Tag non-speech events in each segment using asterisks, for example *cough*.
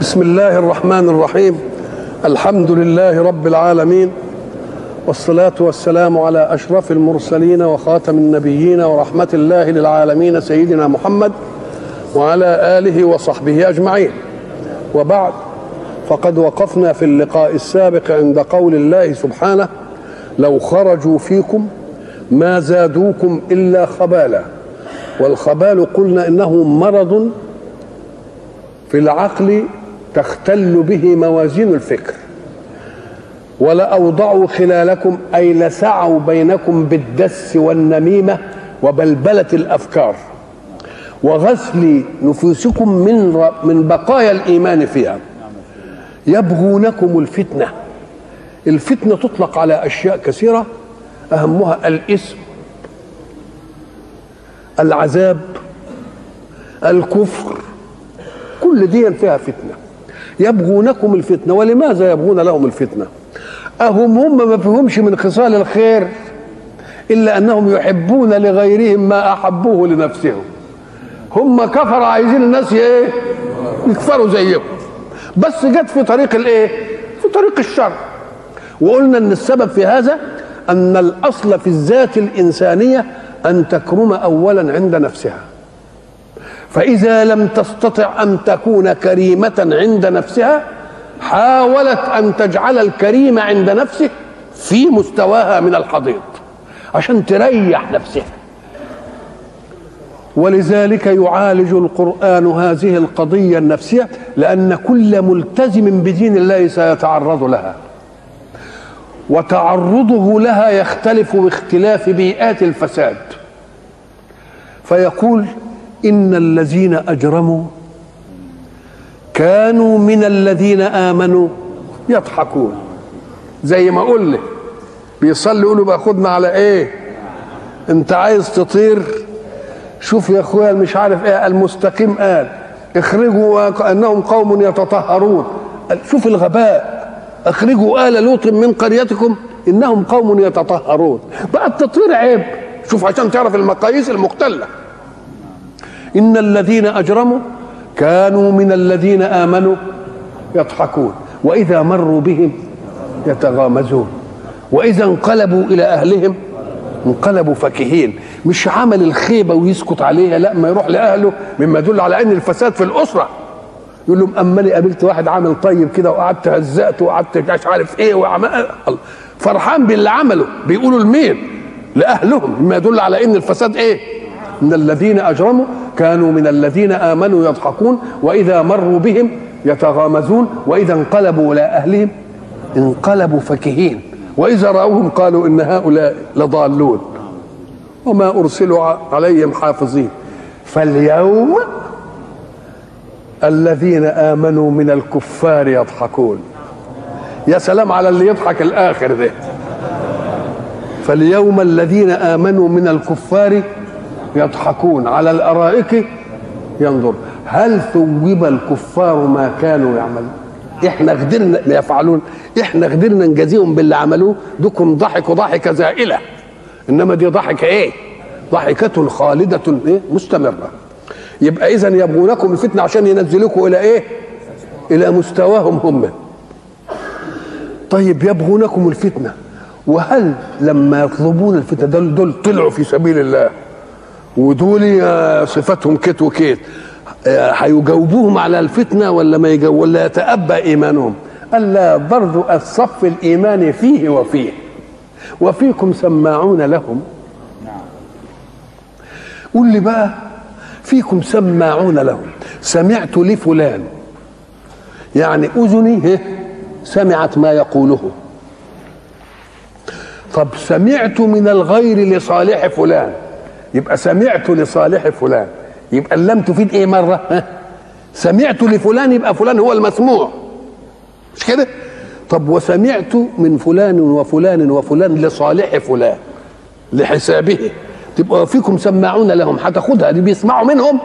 بسم الله الرحمن الرحيم. الحمد لله رب العالمين. والصلاة والسلام على أشرف المرسلين وخاتم النبيين ورحمة الله للعالمين سيدنا محمد وعلى آله وصحبه أجمعين. وبعد فقد وقفنا في اللقاء السابق عند قول الله سبحانه لو خرجوا فيكم ما زادوكم إلا خبالا. والخبال قلنا إنه مرض في العقل تختل به موازين الفكر. ولأوضعوا خلالكم أي لسعوا بينكم بالدس والنميمة وبلبلة الأفكار. وغسل نفوسكم من من بقايا الإيمان فيها. يبغونكم الفتنة. الفتنة تطلق على أشياء كثيرة أهمها الإثم العذاب الكفر. كل دي فيها فتنة. يبغونكم الفتنة ولماذا يبغون لهم الفتنة؟ أهم هم ما فيهمش من خصال الخير إلا أنهم يحبون لغيرهم ما أحبوه لنفسهم. هم كفر عايزين الناس إيه يكفروا زيهم. بس جت في طريق الإيه؟ في طريق الشر. وقلنا إن السبب في هذا أن الأصل في الذات الإنسانية أن تكرم اولا عند نفسها. فإذا لم تستطع أن تكون كريمة عند نفسها حاولت أن تجعل الكريم عند نفسه في مستواها من الحضيض عشان تريح نفسها. ولذلك يعالج القرآن هذه القضية النفسية لأن كل ملتزم بدين الله سيتعرض لها. وتعرضه لها يختلف باختلاف بيئات الفساد. فيقول إن الذين أجرموا كانوا من الذين آمنوا يضحكون. زي ما لي بيصلي يقولوا باخدنا على إيه؟ أنت عايز تطير؟ شوف يا أخويا مش عارف إيه المستقيم قال اخرجوا انهم قوم يتطهرون. شوف الغباء. اخرجوا آل لوط من قريتكم إنهم قوم يتطهرون. بقى التطهير عيب. شوف عشان تعرف المقاييس المختله إن الذين أجرموا كانوا من الذين آمنوا يضحكون وإذا مروا بهم يتغامزون وإذا انقلبوا إلى أهلهم انقلبوا فكهين مش عمل الخيبة ويسكت عليها لا ما يروح لأهله مما يدل على أن الفساد في الأسرة يقول لهم أما لي قابلت واحد عامل طيب كده وقعدت هزقته وقعدت مش عارف إيه وعمل فرحان باللي عمله بيقولوا لمين؟ لأهلهم مما يدل على أن الفساد إيه؟ ان الذين أجرموا كانوا من الذين آمنوا يضحكون وإذا مروا بهم يتغامزون وإذا انقلبوا إلى أهلهم انقلبوا فكهين وإذا رأوهم قالوا إن هؤلاء لضالون وما أرسلوا عليهم حافظين فاليوم الذين آمنوا من الكفار يضحكون يا سلام على اللي يضحك الآخر ده فاليوم الذين آمنوا من الكفار يضحكون على الأرائك ينظر. هل ثوب الكفار ما كانوا يعملون؟ إحنا قدرنا يفعلون. إحنا قدرنا نجازيهم باللي عملوه. دوكم ضحكوا ضحكه زائلة. إنما دي ضحكه إيه؟ ضحكة خالدة إيه؟ مستمرة. يبقى إذا يبغونكم الفتنة عشان ينزلوكم إلى إيه؟ إلى مستواهم هم. طيب يبغونكم الفتنة. وهل لما يطلبون الفتنة دول, دول طلعوا في سبيل الله؟ ودول صفاتهم كت وكيت. هيجاوبوهم على الفتنة ولا ما يجاوب ولا يتأبى إيمانهم؟ قال لا برضو الصف الايماني فيه وفيه. وفيكم سماعون لهم. قول لي بقى فيكم سماعون لهم. سمعت لفلان. يعني أذني سمعت ما يقوله. طب سمعت من الغير لصالح فلان. يبقى سمعت لصالح فلان. يبقى اللام تفيد إيه مرة؟ سمعت لفلان يبقى فلان هو المسموع. مش كده؟ طب وسمعت من فلان وفلان وفلان لصالح فلان لحسابه. تبقى فيكم سماعون لهم هتاخدها دي بيسمعوا منهم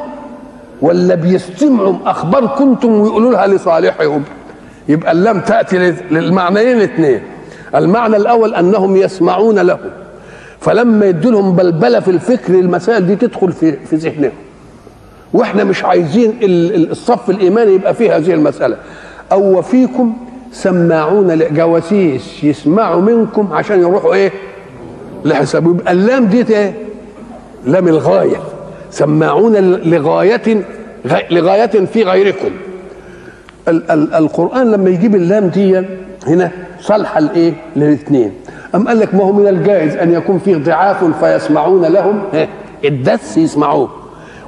ولا بيستمعوا أخبار كنتم ويقولوا لها لصالحهم؟ يبقى اللام تأتي للمعنيين الاثنين المعنى الأول أنهم يسمعون له فلما يدي لهم بلبلة في الفكر المسائل دي تدخل في في ذهنهم. وإحنا مش عايزين ال- ال- الصف الايماني يبقى فيه هذه المسألة. أو وفيكم سماعون لجواسيس يسمعوا منكم عشان يروحوا إيه؟ لحساب يبقى اللام دي إيه؟ لام الغاية. سماعون لغاية لغاية في غيركم. ال- ال- القرآن لما يجيب اللام دي هنا صالحه لايه للاثنين أم قال لك ما هو من الجائز أن يكون فيه ضعاف فيسمعون لهم؟ الدس يسمعوه.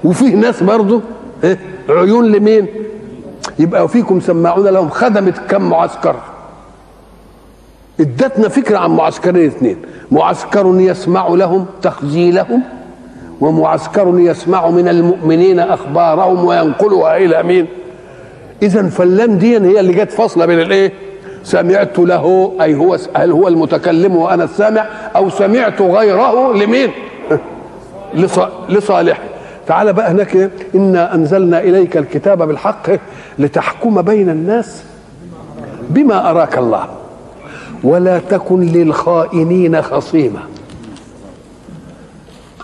وفيه ناس برضه عيون لمين؟ يبقى فيكم سماعون لهم خدمت كم معسكر؟ ادتنا فكرة عن معسكرين اثنين. معسكر يسمع لهم تخزيلهم ومعسكر يسمع من المؤمنين أخبارهم وينقلها إلى مين؟ اذا فاللام دي هي اللي جت فاصلة بين الإيه؟ سمعت له أي هو هل هو المتكلم وأنا السامع؟ أو سمعت غيره لمين؟ *laughs* لص- لصالحه تعال بقى هناك؟ إنا أنزلنا إليك الكتاب بالحق لتحكم بين الناس بما أراك الله. ولا تكن للخائنين خصيما.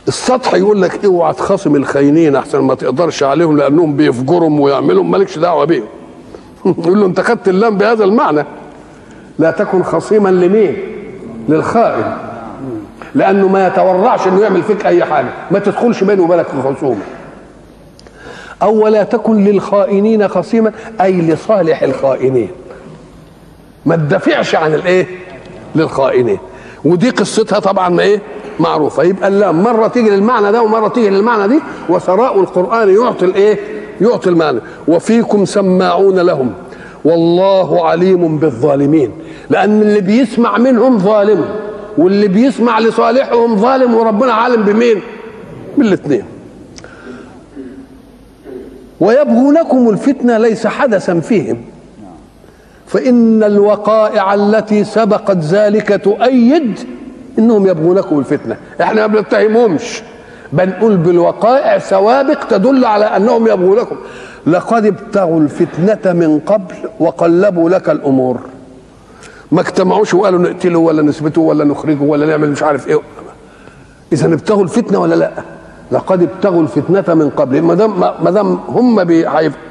السطح يقول لك اوعى تخاصم الخاينين أحسن ما تقدرش عليهم لأنهم بيفجرهم ويعملهم مالكش دعوة بيهم. *laughs* يقول له أنت خدت اللام بهذا المعنى. لا تكن خصيما لمين؟ للخائن. لأنه ما يتورعش إنه يعمل فيك أي حاجة. ما تدخلش بينه وبينك خصومة. أو ولا تكن للخائنين خصيما أي لصالح الخائنين. ما تدافعش عن الإيه؟ للخائنين. ودي قصتها طبعا ما إيه؟ معروفة. يبقى اللام مرة تيجي للمعنى ده ومرة تيجي للمعنى دي وثراء القرآن يعطي الإيه؟ يعطي المعنى. وفيكم سماعون لهم. والله عليم بالظالمين. لأن اللي بيسمع منهم ظالم واللي بيسمع لصالحهم ظالم وربنا عالم بمين؟ بالاثنين ويبغونكم الفتنة ليس حدثا فيهم. فإن الوقائع التي سبقت ذلك تؤيد إنهم يبغونكم الفتنة. إحنا ما بنتهمهمش. بنقول بالوقائع سوابق تدل على أنهم يبغونكم. لقد ابتغوا الفتنة من قبل وقلبوا لك الأمور. ما اجتمعوش وقالوا نقتله ولا نثبته ولا نخرجه ولا نعمل مش عارف إيه. إذا ابتغوا الفتنة ولا لا؟ لقد ابتغوا الفتنة من قبل. ما دام ما دام هم بي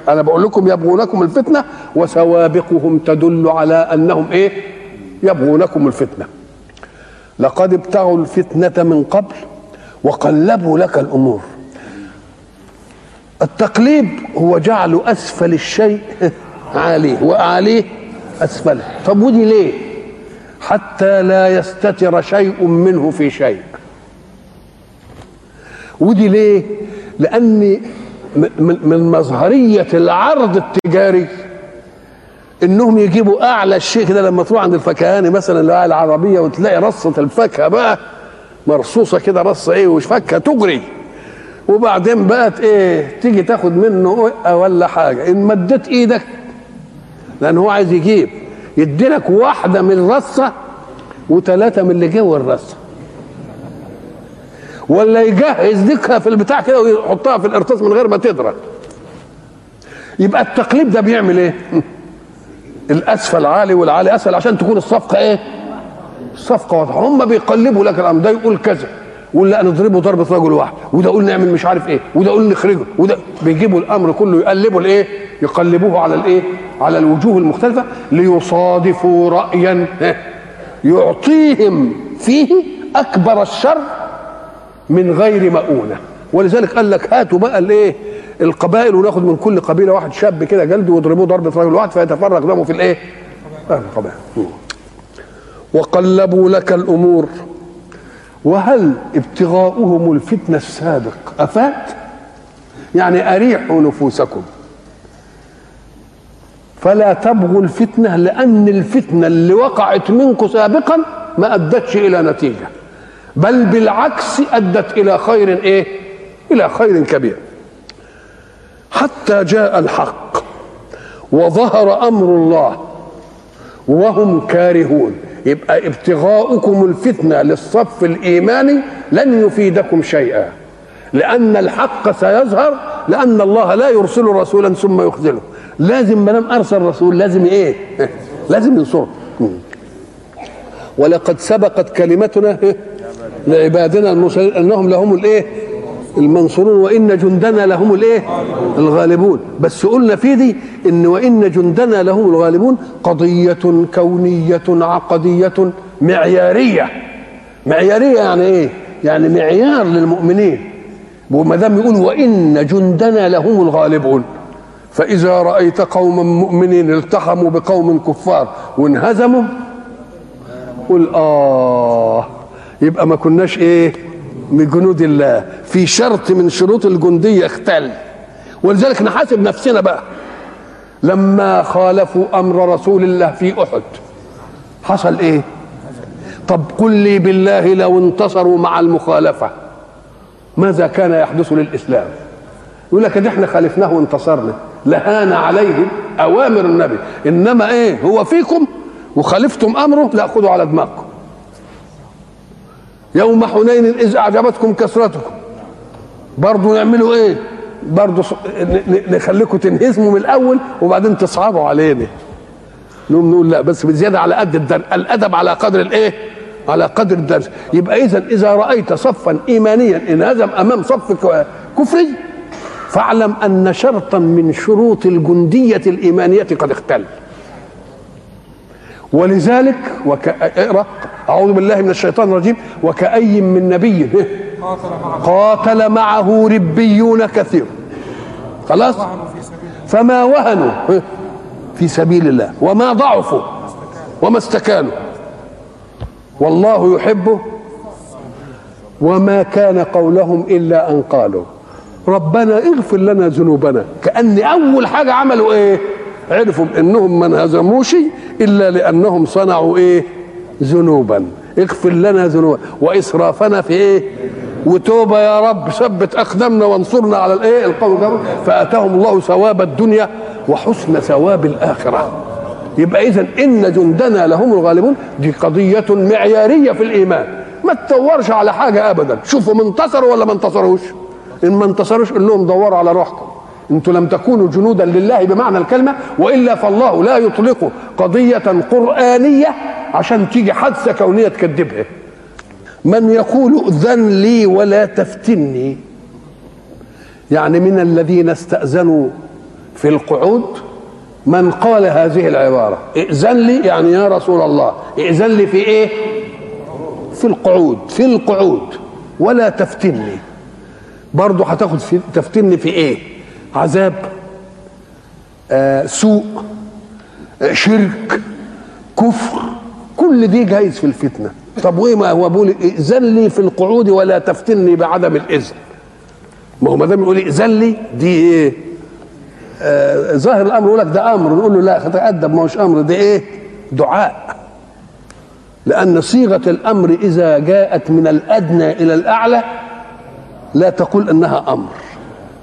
أنا بقول لكم يبغونكم الفتنة وسوابقهم تدل على أنهم إيه؟ يبغونكم الفتنة. لقد ابتغوا الفتنة من قبل وقلبوا لك الأمور. التقليب هو جعل أسفل الشيء عاليه واعليه أسفله. طب ودي ليه؟ حتى لا يستتر شيء منه في شيء. ودي ليه؟ لأن م- من مظهرية العرض التجاري إنهم يجيبوا أعلى الشيء كده لما تروح عند الفكهاني مثلا اللي العربية وتلاقي رصة الفاكهة بقى مرصوصة كده رصة إيه وش فاكهه تجري. وبعدين بقت إيه تيجي تاخد منه ولا حاجة. إن مدت إيدك لأن هو عايز يجيب. يديلك واحدة من الرصة وثلاثه من اللي جوه الرصه ولا يجهز ديكها في البتاع كده ويحطها في القرطاس من غير ما تدرك يبقى التقليب ده بيعمل إيه؟ *laughs* الأسفل عالي والعالي أسفل عشان تكون الصفقة إيه؟ الصفقة واضحة. هم بيقلبوا لك الأمر ده يقول كذا. يقول لا نضربه ضربة رجل واحد وده يقول نعمل مش عارف إيه وده يقول نخرجه وده بيجيبوا الأمر كله يقلبوا الإيه يقلبوه على الإيه على الوجوه المختلفة ليصادفوا رايا يعطيهم فيه أكبر الشر من غير مؤونه ولذلك قال لك هاتوا بقى الإيه القبائل وناخد من كل قبيلة واحد شاب كده جلد ويضربوه ضربة رجل واحد فيتفرق دمه في الإيه؟ في القبائل وقلبوا لك الأمور وهل ابتغاؤهم الفتنة السابق افات؟ يعني أريحوا نفوسكم. فلا تبغوا الفتنة لأن الفتنة اللي وقعت منكم سابقا ما أدتش إلى نتيجة بل بالعكس أدت إلى خير إيه؟ إلى خير كبير. حتى جاء الحق وظهر أمر الله وهم كارهون. يبقى ابتغاؤكم الفتنة للصف الإيماني لن يفيدكم شيئا. لأن الحق سيظهر لأن الله لا يرسل رسولا ثم يخذله. لازم ما دام أرسل رسول لازم إيه؟ *laughs* لازم ينصره. ولقد سبقت كلمتنا *laughs* لعبادنا المرسلين أنهم لهم الإيه؟ المنصورون وإن جندنا لهم الإيه؟ الغالبون. بس قلنا في دي إن وإن جندنا لهم الغالبون قضية كونية عقدية معيارية. معيارية يعني إيه؟ يعني معيار للمؤمنين. وما دام يقول وإن جندنا لهم الغالبون. فإذا رأيت قوما مؤمنين التحموا بقوم كفار وانهزموا قل آه يبقى ما كناش إيه؟ من جنود الله في شرط من شروط الجندية اختل ولذلك نحاسب نفسنا بقى. لما خالفوا أمر رسول الله في أحد حصل إيه؟ طب قل لي بالله لو انتصروا مع المخالفة ماذا كان يحدث للإسلام؟ يقول لك إحنا خالفناه وانتصرنا لهان عليهم أوامر النبي. إنما إيه؟ هو فيكم وخالفتم أمره لا خذوا على دماغكم. يوم حنين إذ أعجبتكم كثرتكم برضو نعملوا إيه؟ برضو نخليكم تنهزموا من الأول وبعدين تصعبوا علينا. نقوم نقول لا بس بزيادة على قد الدر الأدب على قدر الإيه؟ على قدر الدرس. يبقى إذا إذا رأيت صفا إيمانيا انهزم أمام صف كفري فاعلم أن شرطا من شروط الجندية الإيمانية قد اختل. ولذلك وك... اقرا أعوذ بالله من الشيطان الرجيم. وكأي من نبي قاتل معه ربيون كثير. خلاص؟ فما وهنوا في سبيل الله. وما ضعفوا وما استكانوا. والله يحبه وما كان قولهم إلا أن قالوا. ربنا اغفر لنا ذنوبنا. كأن أول حاجة عملوا إيه؟ عرفوا إنهم ما انهزموش إلا لأنهم صنعوا إيه؟ ذنوبا. اغفر لنا ذنوبا وإسرافنا في إيه؟ وتوبة يا رب. ثبت اقدامنا وانصرنا على الإيه؟ القوم. فأتاهم الله ثواب الدنيا وحسن ثواب الآخرة. يبقى اذا إن جندنا لهم الغالبون. دي قضية معيارية في الإيمان. ما تدورش على حاجة ابدا. شوفوا من انتصروا ولا ما انتصروش. إن ما انتصروش قول لهم دوروا على روحكم. أنتم لم تكونوا جنودا لله بمعنى الكلمة وإلا فالله لا يطلق قضية قرآنية عشان تيجي حادثة كونية تكذبها. من يقول أذن لي ولا تفتني يعني من الذين استأذنوا في القعود من قال هذه العبارة. ائذن لي يعني يا رسول الله ائذن لي في إيه؟ في القعود في القعود ولا تفتني. برضه هتاخد تفتني في إيه؟ عذاب آه سوء آه شرك كفر. كل دي جايز في الفتنة. طب وإيه ما هو بيقول ائذن لي في القعود ولا تفتني بعدم الإذن. ما هو ما دام يقول ائذن لي دي إيه؟ آه ظاهر الأمر يقول لك ده أمر. نقول له لا تأدب ما هوش أمر. ده إيه؟ دعاء. لأن صيغة الأمر إذا جاءت من الأدنى إلى الأعلى لا تقول إنها أمر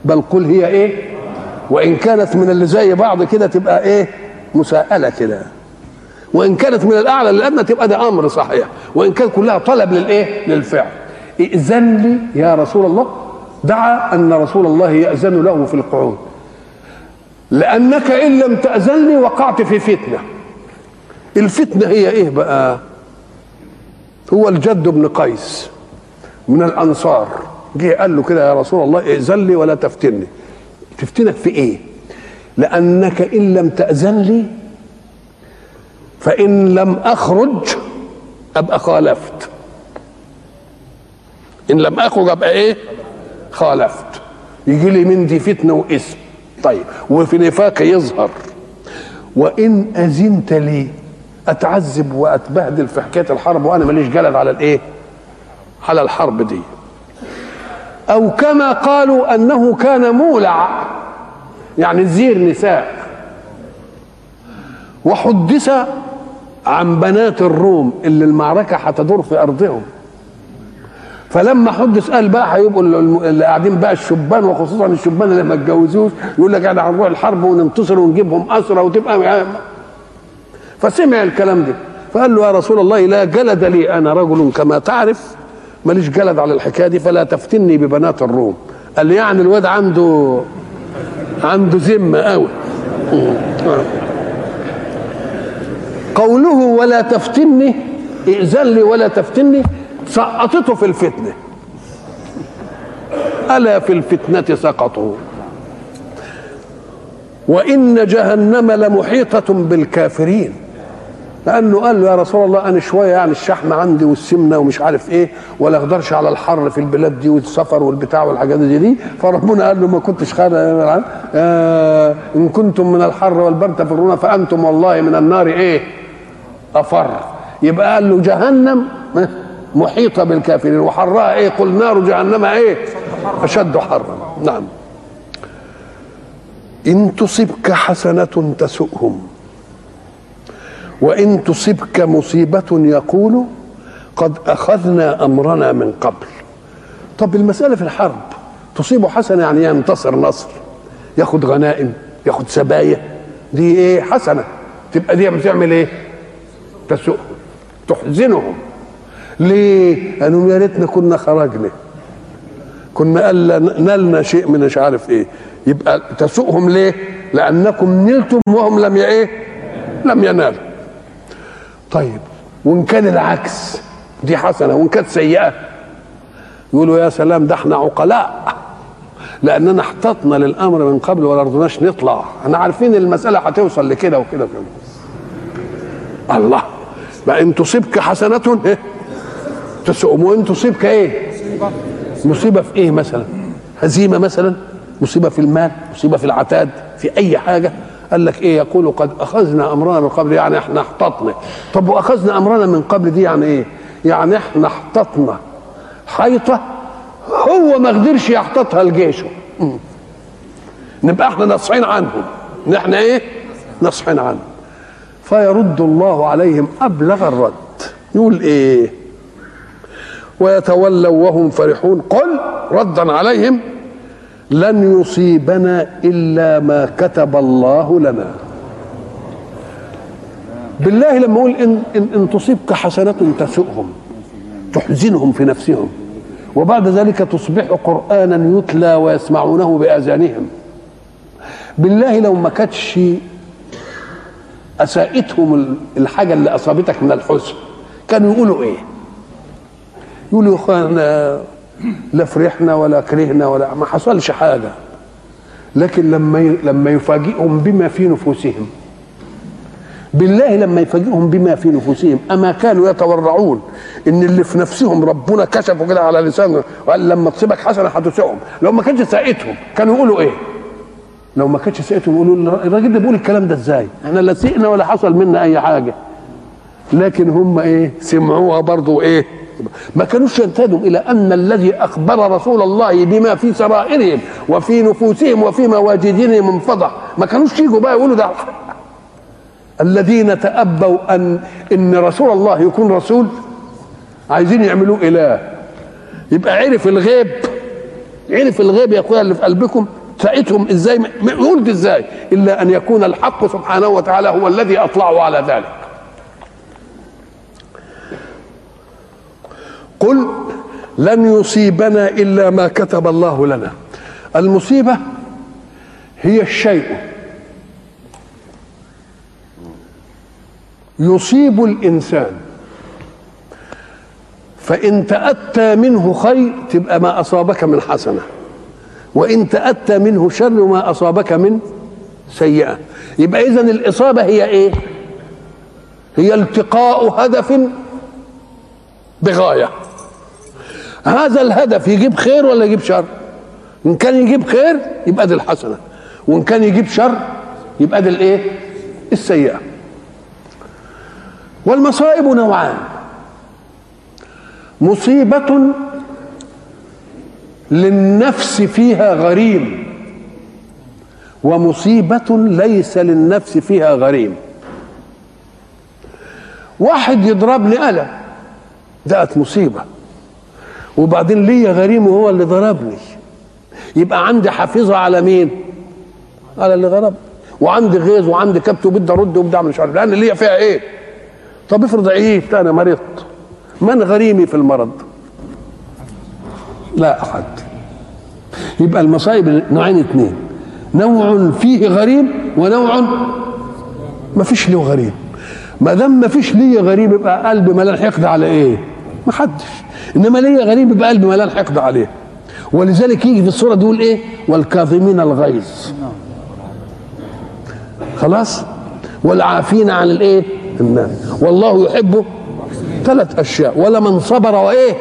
بل قل هي إيه؟ وإن كانت من اللي زي بعض كده تبقى إيه؟ مساءلة كده. وإن كانت من الأعلى للادنى تبقى ده أمر صحيح. وإن كان كلها طلب للإيه؟ للفعل. ائذن لي يا رسول الله دعا أن رسول الله يأذن له في القعود. لأنك إن لم تاذن لي وقعت في فتنة. الفتنة هي إيه بقى؟ هو الجد بن قيس من الأنصار. جه قال له كده يا رسول الله ائذن لي ولا تفتني. تفتنك في إيه؟ لأنك إن لم تأذن لي فإن لم أخرج أبقى خالفت. إن لم أخرج أبقى إيه؟ خالفت. يجي لي من دي فتنة واسم. طيب وفي نفاق يظهر. وإن أذنت لي أتعذب وأتبهدل في حكاية الحرب وأنا ماليش جلد على الإيه؟ على الحرب دي. أو كما قالوا أنه كان مولع يعني زير نساء. وحدث عن بنات الروم اللي المعركة هتدور في أرضهم. فلما حدث قال بقى هيبقوا اللي قاعدين بقى الشبان وخصوصا الشبان اللي ما اتجوزوش يقول لك إحنا هنروح الحرب وننتصر ونجيبهم أسرى وتبقى فسمع الكلام ده. فقال له يا رسول الله لا جلد لي أنا رجل كما تعرف ماليش جلد على الحكاية دي فلا تفتني ببنات الروم. قال لي يعني الواد عنده عنده ذمة قوي. قوله ولا تفتني ائذن لي ولا تفتني سقطته في الفتنة. ألا في الفتنة سقطوا وإن جهنم لمحيطة بالكافرين. لأنه قال له يا رسول الله أنا شوية يعني الشحم عندي والسمنة ومش عارف إيه ولا أقدرش على الحر في البلاد دي والسفر والبتاع والحاجات دي, دي. فربنا قال له ما كنتش خير آه إن كنتم من الحر والبرد تفرون فأنتم والله من النار. إيه؟ أفر. يبقى قال له جهنم محيطة بالكافرين. وحرها إيه؟ قل نار جهنم إيه؟ أشد حرا. نعم. إن تصبك حسنة تسؤهم. وإن تصبك مصيبة يقول قد أخذنا أمرنا من قبل. طب المسألة في الحرب تصيبه حسنة يعني ينتصر نصر ياخد غنائم ياخد سبايا. دي إيه؟ حسنة. تبقى دي بتعمل إيه؟ تسؤهم تحزنهم. ليه؟ قالوا يا ريتنا كنا خرجنا. كنا قال نلنا شيء من مش عارف إيه. يبقى تسؤهم ليه؟ لأنكم نلتم وهم لم إيه؟ لم ينالوا. طيب وإن كان العكس دي حسنة وإن كانت سيئة يقولوا يا سلام ده إحنا عقلاء. لأننا احتطنا للأمر من قبل ولا رضناش نطلع. إحنا عارفين المسألة هتوصل لكده وكده وكده. الله. بقى إن تصيبك حسنة إيه؟ تسؤم. وإن تصيبك إيه؟ مصيبة في إيه مثلا؟ هزيمة مثلا؟ مصيبة في المال؟ مصيبة في العتاد؟ في أي حاجة؟ قال لك إيه؟ يقول قد أخذنا امرنا من قبل يعني إحنا احتطنا. طب وأخذنا امرنا من قبل دي يعني إيه؟ يعني إحنا احتطنا. حيطة؟ هو ما قدرش يحتطها لجيشه. نبقى إحنا نصحين عنهم. نحن إيه؟ نصحين عنهم. فيرد الله عليهم أبلغ الرد. يقول إيه؟ ويتولوا وهم فرحون. قل ردا عليهم لن يصيبنا إلا ما كتب الله لنا. بالله لما أقول إن إن, إن تصيبك حسنة تسؤهم تحزنهم في نفسهم وبعد ذلك تصبح قرآنا يتلى ويسمعونه بآذانهم. بالله لو ما كانتش اساءتهم الحاجة اللي أصابتك من الحزن. كانوا يقولوا إيه؟ يقولوا يا إخوانا لا فرحنا ولا كرهنا ولا ما حصلش حاجة. لكن لما لما يفاجئهم بما في نفوسهم بالله لما يفاجئهم بما في نفوسهم أما كانوا يتورعون إن اللي في نفسهم ربنا كشفوا كده على لسانهم وقال لما تصيبك حسنة هتسعهم لو ما كانش ساءتهم كانوا يقولوا إيه؟ لو ما كانش ساءتهم يقولوا الراجل ده بيقول الكلام ده إزاي؟ إحنا لا سئنا ولا حصل منا أي حاجة. لكن هم إيه؟ سمعوها برضو إيه؟ ما كانوش ينتهوا إلى أن الذي أخبر رسول الله بما في سرائرهم وفي نفوسهم وفي مواجدهم انفضح. ما كانوش يجوا بقى يقولوا ده. الذين تأبوا أن إن رسول الله يكون رسول عايزين يعملوه إله. يبقى عرف الغيب. عرف الغيب يا أخويا اللي في قلبكم. ساعتهم إزاي؟ قلت إزاي إلا أن يكون الحق سبحانه وتعالى هو الذي أطلعه على ذلك. قل لن يصيبنا إلا ما كتب الله لنا. المصيبة هي الشيء يصيب الإنسان. فإن تأتى منه خير تبقى ما أصابك من حسنة. وإن تأتى منه شر ما أصابك من سيئة. يبقى اذا الإصابة هي إيه؟ هي التقاء هدف بغاية. هذا الهدف يجيب خير ولا يجيب شر؟ إن كان يجيب خير يبقى دي الحسنة وإن كان يجيب شر يبقى دي الإيه؟ السيئة. والمصائب نوعان. مصيبة للنفس فيها غريم. ومصيبة ليس للنفس فيها غريم. واحد يضربني ألم دقت مصيبة. وبعدين ليا غريم وهو اللي ضربني. يبقى عندي حافظة على مين؟ على اللي ضربني وعندي غيظ وعندي كبت وبدي أرد وبدي أعمل مش عارف. لأن ليا فيها إيه؟ طب افرض عييت أنا مرضت. من غريمي في المرض؟ لا أحد. يبقى المصائب نوعين اثنين نوع فيه غريم ونوع ما فيش له غريم ما دام ما فيش ليا غريم يبقى قلبي ملان حقد على إيه؟ ما حدش. إنما ليا غريم يبقى قلبي ملان حقد عليه. ولذلك يجي في السوره دي يقول إيه؟ والكاظمين الغيظ. خلاص؟ والعافين عن الإيه؟ الناس. والله يحب ثلاث أشياء. ولمن صبر وإيه؟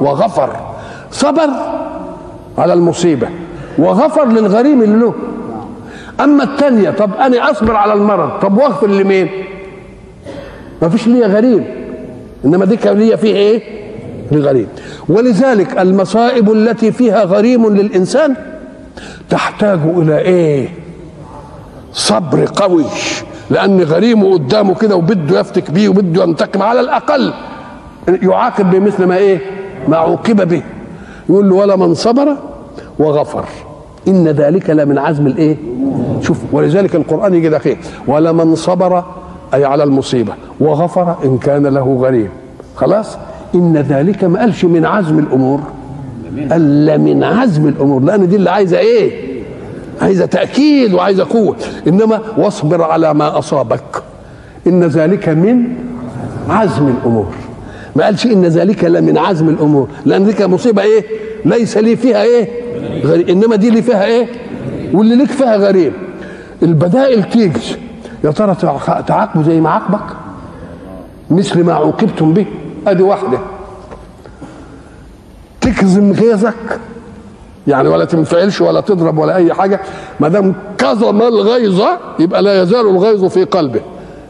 وغفر. صبر على المصيبة وغفر للغريم اللي له. أما الثانية طب أنا أصبر على المرض طب وأغفر لمين؟ ما فيش ليا غريم. إنما دي كان ليا فيه إيه؟ لغريم ولذلك المصائب التي فيها غريم للإنسان تحتاج إلى إيه؟ صبر قوي. لأن غريمه قدامه كده وبده يفتك بيه وبده ينتقم على الأقل. يعاقب بمثل ما إيه؟ ما عوقب به. يقول له ولا من صبر وغفر. إن ذلك لمن عزم الإيه؟ شوف ولذلك القرآن يجي دقيق. ولمن صبر أي على المصيبة وغفر إن كان له غريم خلاص؟ إن ذلك ما قالش من عزم الأمور. قال من عزم الأمور لأن دي اللي عايزة إيه؟ عايزة تأكيد وعايزة قوة. إنما واصبر على ما أصابك. إن ذلك من عزم الأمور. ما قالش إن ذلك لمن عزم الأمور لأن دي مصيبة إيه؟ ليس لي فيها إيه؟ غريب إنما دي اللي فيها إيه؟ واللي ليك فيها غريب. البدائل تيجي. يا ترى تعاقبوا زي ما عاقبك؟ مثل ما عوقبتم به. أدي واحدة. تكظم غيظك. يعني ولا تنفعلش ولا تضرب ولا أي حاجة. ما دام كظم الغيظ يبقى لا يزال الغيظ في قلبه.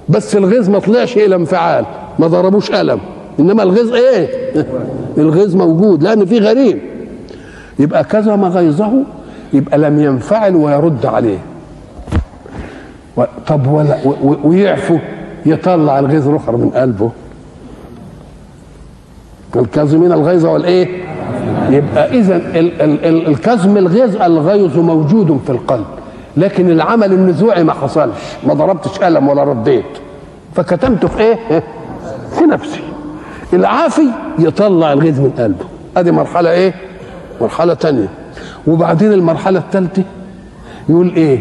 بس الغيظ ما طلعش إلى انفعال. ما ضربوش قلم. إنما الغيظ إيه؟ *laughs* الغيظ موجود لأن في غريب. يبقى كظم غيظه يبقى لم ينفعل ويرد عليه. طب ولا ويعفو يطلع الغيظ الآخر من قلبه. الكاظمين الغيظ والإيه؟ يبقى إذا الكظم الغيظ الغيظ موجود في القلب. لكن العمل النزوعي ما حصلش ما ضربتش قلم ولا رديت. فكتمته في إيه؟ *laughs* في نفسي. العافي يطلع الغيظ من قلبه. ادي مرحلة إيه؟ مرحلة تانية. وبعدين المرحلة الثالثه يقول إيه؟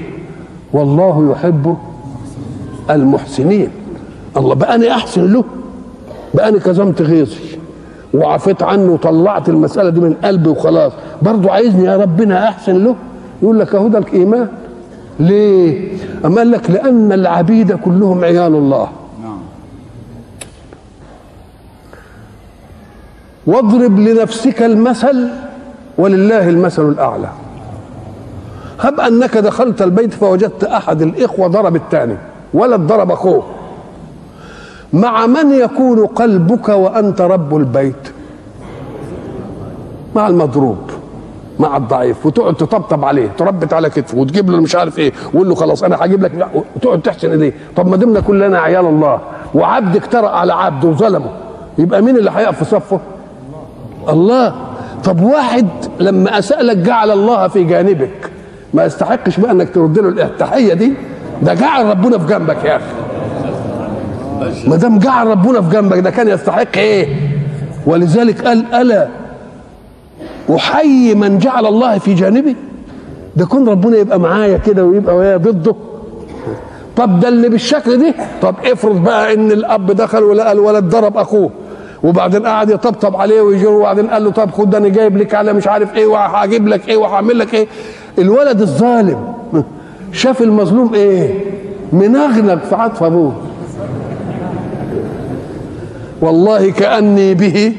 والله يحب المحسنين. الله بقى أنا أحسن له. بقى أنا كظمت غيظي. وعفيت عنه وطلعت المسألة دي من قلبي وخلاص. برضه عايزني يا ربنا أحسن له. يقول لك أهو ده الإيمان. ليه؟ أما قال لك لأن العبيد كلهم عيال الله. واضرب لنفسك المثل ولله المثل الأعلى. هب أنك دخلت البيت فوجدت أحد الإخوة ضرب الثاني ولد ضرب أخوه. مع من يكون قلبك وأنت رب البيت؟ مع المضروب مع الضعيف وتقعد تطبطب عليه تربت على كتفه وتجيب له مش عارف إيه وقول له خلاص أنا هجيب لك وتقعد تحسن إيديه. طب ما دمنا كلنا عيال الله وعبد اجترأ على عبد وظلمه. يبقى مين اللي هيقف في صفه؟ الله. طب واحد لما اساء لك جعل الله في جانبك ما يستحقش بقى إنك ترد له التحية دي؟ ده جعل ربنا في جنبك يا أخي. ما دام جعل ربنا في جنبك ده كان يستحق إيه؟ ولذلك قال ألا أحيي من جعل الله في جانبي؟ ده كون ربنا يبقى معايا كده ويبقى ويا ضده. طب ده اللي بالشكل دي؟ طب افرض بقى إن الأب دخل ولقى الولد ضرب أخوه. وبعدين قعد يطبطب عليه ويجر وبعدين قال له طب خد أنا جايب لك على مش عارف إيه وهجيب لك إيه وهعمل لك إيه. الولد الظالم. شاف المظلوم إيه؟ منغنغ في عطف ابوه والله كأني به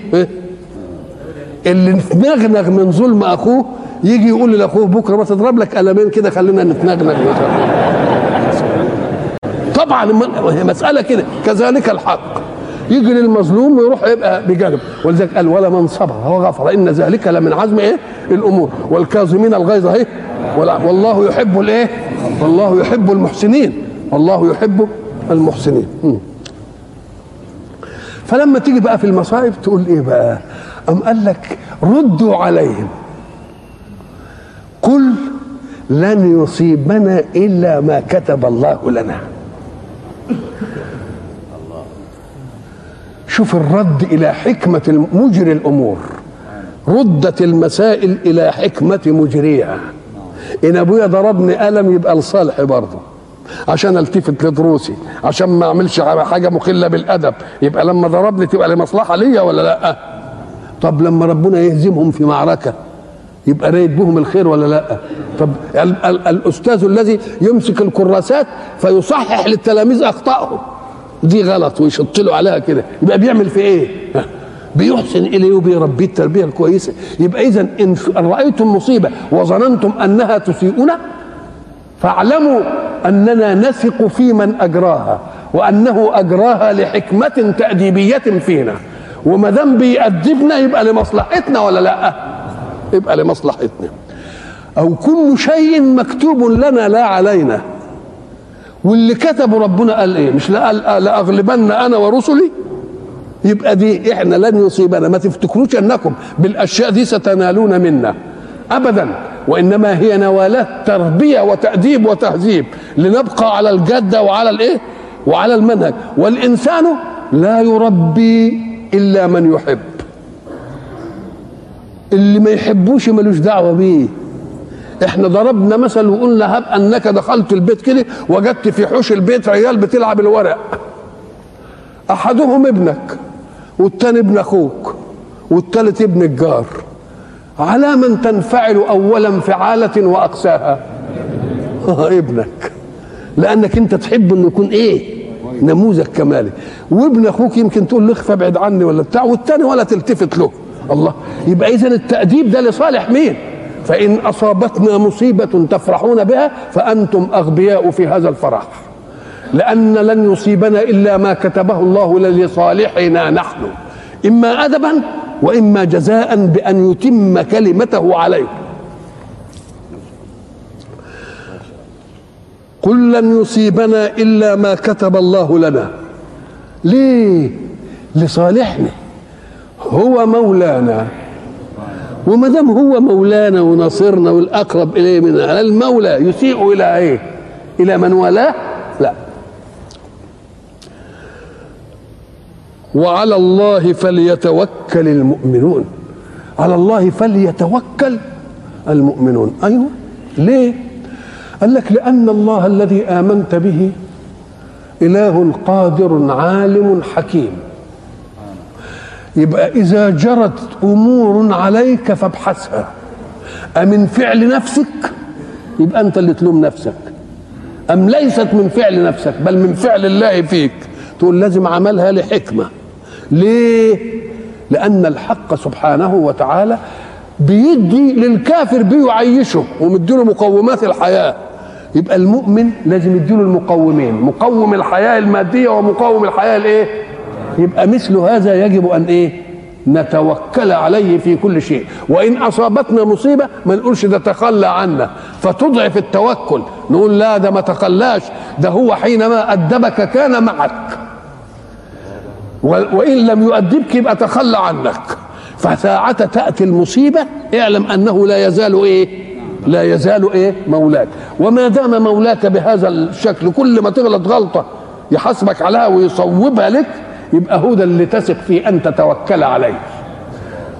اللي نتنغنغ من ظلم أخوه يجي يقول لأخوه بكرة ما تضرب لك قلمين كده خلينا نتنغنغ. طبعا مسألة كده. كذلك الحق. يجي للمظلوم ويروح يبقى بجانب. ولذلك قال ولا من صبر هو غفر. إن ذلك لمن عزم إيه؟ الأمور. والكاظمين الغيظ اهي والله يحب الإيه؟ والله يحب المحسنين. والله يحب المحسنين. فلما تيجي بقى في المصائب تقول إيه بقى؟ أم قال لك ردوا عليهم. قل لن يصيبنا إلا ما كتب الله لنا. شوف الرد إلى حكمة مجري الأمور. ردت المسائل إلى حكمة مجريها. إن أبويا ضربني قلم يبقى لصالحي برضه. عشان التفت لدروسي. عشان ما أعملش حاجة مخلة بالأدب. يبقى لما ضربني تبقى لمصلحة ليا ولا لأ؟ طب لما ربنا يهزمهم في معركة يبقى رايد بهم الخير ولا لأ؟ طب ال- ال- الأستاذ الذي يمسك الكراسات فيصحح للتلاميذ أخطائهم. دي غلط ويشط له عليها كده. يبقى بيعمل في إيه؟ بيحسن إليه وبيربيه التربية الكويسة. يبقى اذا إن رأيتم مصيبة وظننتم أنها تسيئون فاعلموا أننا نثق في من أجراها وأنه أجراها لحكمة تأديبية فينا. وما دام بيأدبنا يبقى لمصلحتنا ولا لأ؟ يبقى لمصلحتنا. أو كل شيء مكتوب لنا لا علينا. واللي كتبه ربنا قال إيه؟ مش قال لأغلبن أنا ورسلي؟ يبقى دي إحنا لن يصيبنا ما تفتكروش أنكم بالأشياء دي ستنالون منا. ابدا. وإنما هي نوالات تربية وتأديب وتهذيب لنبقى على الجاده وعلى الإيه؟ وعلى المنهج. والإنسان لا يربي إلا من يحب. اللي ما يحبوش ملوش دعوة بيه. إحنا ضربنا مثل وقلنا هب انك دخلت البيت كده وجدت في حوش البيت عيال بتلعب الورق. أحدهم ابنك والتاني ابن أخوك والتالت ابن الجار. على من تنفعل اولا انفعاله واقساها آه ابنك. لأنك أنت تحب إنه يكون إيه؟ نموذج كمالي. وابن أخوك يمكن تقول له اخفى ابعد عني ولا بتاع والتاني ولا تلتفت له. الله. يبقى اذا التأديب ده لصالح مين؟ فإن أصابتنا مصيبة تفرحون بها فأنتم أغبياء في هذا الفرح. لأن لن يصيبنا إلا ما كتبه الله لصالحنا نحن. إما أدبا وإما جزاء بأن يتم كلمته عليكم قل لن يصيبنا إلا ما كتب الله لنا. ليه؟ لصالحنا. هو مولانا. وما دام هو مولانا وناصرنا والأقرب إليه منا المولى يسيء إلى إيه؟ إلى من والاه؟ لا. وعلى الله فليتوكل المؤمنون. على الله فليتوكل المؤمنون. أيوه. ليه؟ قال لك لأن الله الذي آمنت به إله قادر عالم حكيم. يبقى إذا جرت أمور عليك فابحثها. أمن فعل نفسك؟ يبقى أنت اللي تلوم نفسك. أم ليست من فعل نفسك بل من فعل الله فيك. تقول لازم عملها لحكمة. ليه؟ لأن الحق سبحانه وتعالى بيدي للكافر بيعيشه ومديله مقومات الحياة. يبقى المؤمن لازم يديله المقومين. مقوم الحياة المادية ومقوم الحياة الإيه؟ يبقى مثل هذا يجب أن إيه؟ نتوكل عليه في كل شيء. وإن أصابتنا مصيبة ما نقولش ده تخلى عنا. فتضعف التوكل. نقول لا ده ما تخلاش. ده هو حينما أدبك كان معك. وإن لم يؤدبك يبقى تخلى عنك. فساعة تأتي المصيبة اعلم أنه لا يزال إيه؟ لا يزال إيه؟ مولاك. وما دام مولاك بهذا الشكل كل ما تغلط غلطة يحاسبك عليها ويصوبها لك يبقى هو ده اللي تثق فيه أن تتوكل عليه.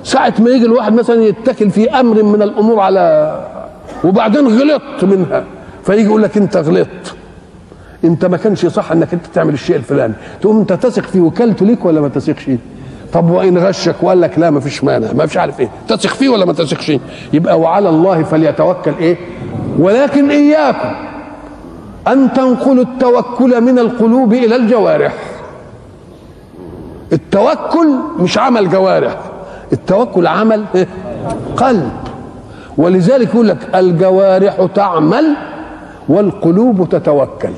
ساعة ما يجي الواحد مثلا يتكل في أمر من الأمور على وبعدين غلطت منها فيجي يقول لك أنت غلطت. أنت ما كانش صح إنك أنت تعمل الشيء الفلاني. تقوم أنت تثق في وكالته ليك ولا ما تثقش طب وإن غشك وقال لك لا ما فيش مانع ما فيش عارف إيه. تثق فيه ولا ما تثقش؟ يبقى وعلى الله فليتوكل إيه؟ ولكن إياكم أن تنقلوا التوكل من القلوب إلى الجوارح. التوكل مش عمل جوارح التوكل عمل؟ قلب. ولذلك يقول لك الجوارح تعمل والقلوب تتوكل.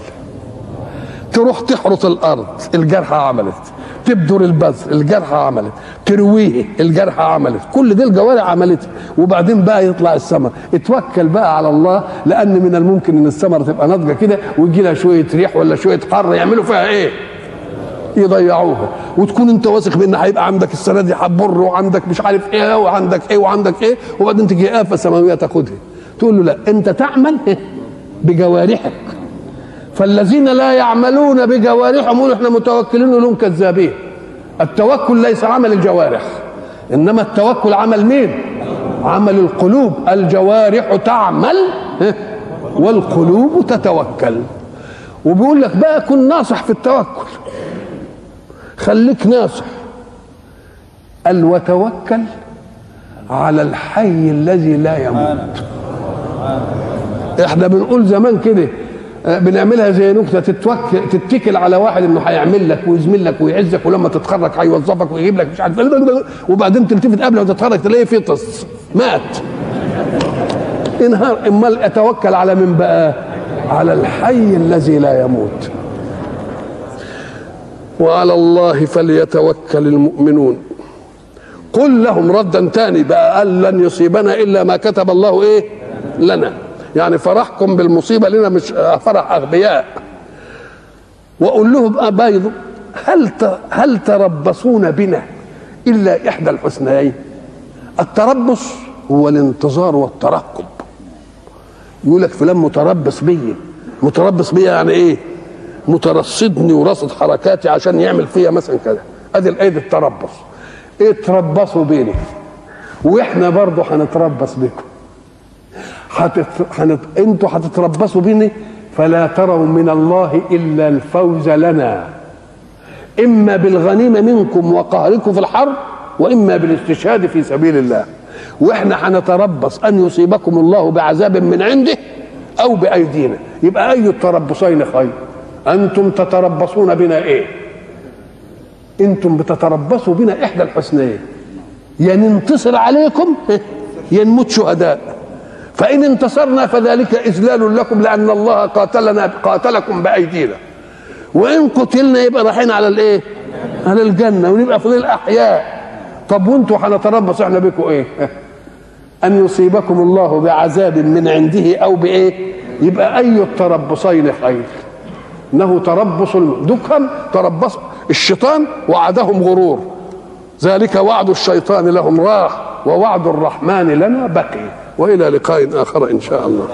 تروح تحرث الأرض الجرحى عملت. تبدر البذر الجرحى عملت. ترويه الجرحى عملت. كل دي الجوارح عملت. وبعدين بقى يطلع الثمر. اتوكل بقى على الله لأن من الممكن إن الثمره تبقى ناضجة كده ويجي لها شوية ريح ولا شوية حر يعملوا فيها إيه؟ يضيعوها. وتكون انت واثق بأن هيبقى عندك السنة دي هتبر وعندك مش عارف إيه وعندك إيه وعندك إيه وبعدين تجي افه سماوية تاخدها. تقول له لا أنت تعمل *laughs* بجوارحك. فالذين لا يعملون بجوارحهم يقولوا إحنا متوكلين لهم كذابين. التوكل ليس عمل الجوارح إنما التوكل عمل مين؟ عمل القلوب. الجوارح تعمل والقلوب تتوكل. وبيقول لك بقى كن ناصح في التوكل. خليك ناصح. قال وتوكل على الحي الذي لا يموت. إحنا بنقول زمان كده آه، بنعملها زي نكتة تتوك تتكل على واحد إنه هيعمل لك ويزمل لك ويعزك ولما تتخرج هيوظفك ويجيب لك مش عارف وبعدين تلتفت قبل ما تتخرج تلاقيه فطس مات. انهار. امال أتوكل على من بقى؟ على الحي الذي لا يموت. وعلى الله فليتوكل المؤمنون. قل لهم ردا تاني بقى قال لن يصيبنا إلا ما كتب الله إيه؟ لنا. يعني فرحكم بالمصيبة لنا مش فرح أغبياء. وأقول لهم بيض هل ت- هل تربصون بنا إلا إحدى الحسنيين؟ التربص هو الانتظار والترقب. يقول لك فلان متربص بيا. متربص بيا يعني إيه؟ مترصدني ورصد حركاتي عشان يعمل فيا مثلا كذا أدي الايد التربص. إيه تربصوا بيني. وإحنا برضه هنتربص بكم هتت... هنت... أنتوا هتتربصوا بيني فلا تروا من الله إلا الفوز لنا. إما بالغنيمة منكم وقهركم في الحرب وإما بالاستشهاد في سبيل الله. وإحنا هنتربص أن يصيبكم الله بعذاب من عنده أو بأيدينا. يبقى أي التربصين خير؟ أنتم تتربصون بنا إيه؟ أنتم بتتربصوا بنا إحدى الحسنيين. يا ننتصر عليكم يا نموت شهداء فإن انتصرنا فذلك إذلال لكم لأن الله قاتلنا قاتلكم بأيدينا. وإن قتلنا يبقى رايحين على الإيه؟ على الجنة ونبقى فضل احياء طب وأنتوا هنتربص إحنا بكم إيه؟ أن يصيبكم الله بعذاب من عنده أو بإيه؟ يبقى أي التربصين خير. انه تربص دكهم تربص الشيطان وعدهم غرور. ذلك وعد الشيطان لهم راح ووعد الرحمن لنا بقي. وإلى لقاء آخر إن شاء الله.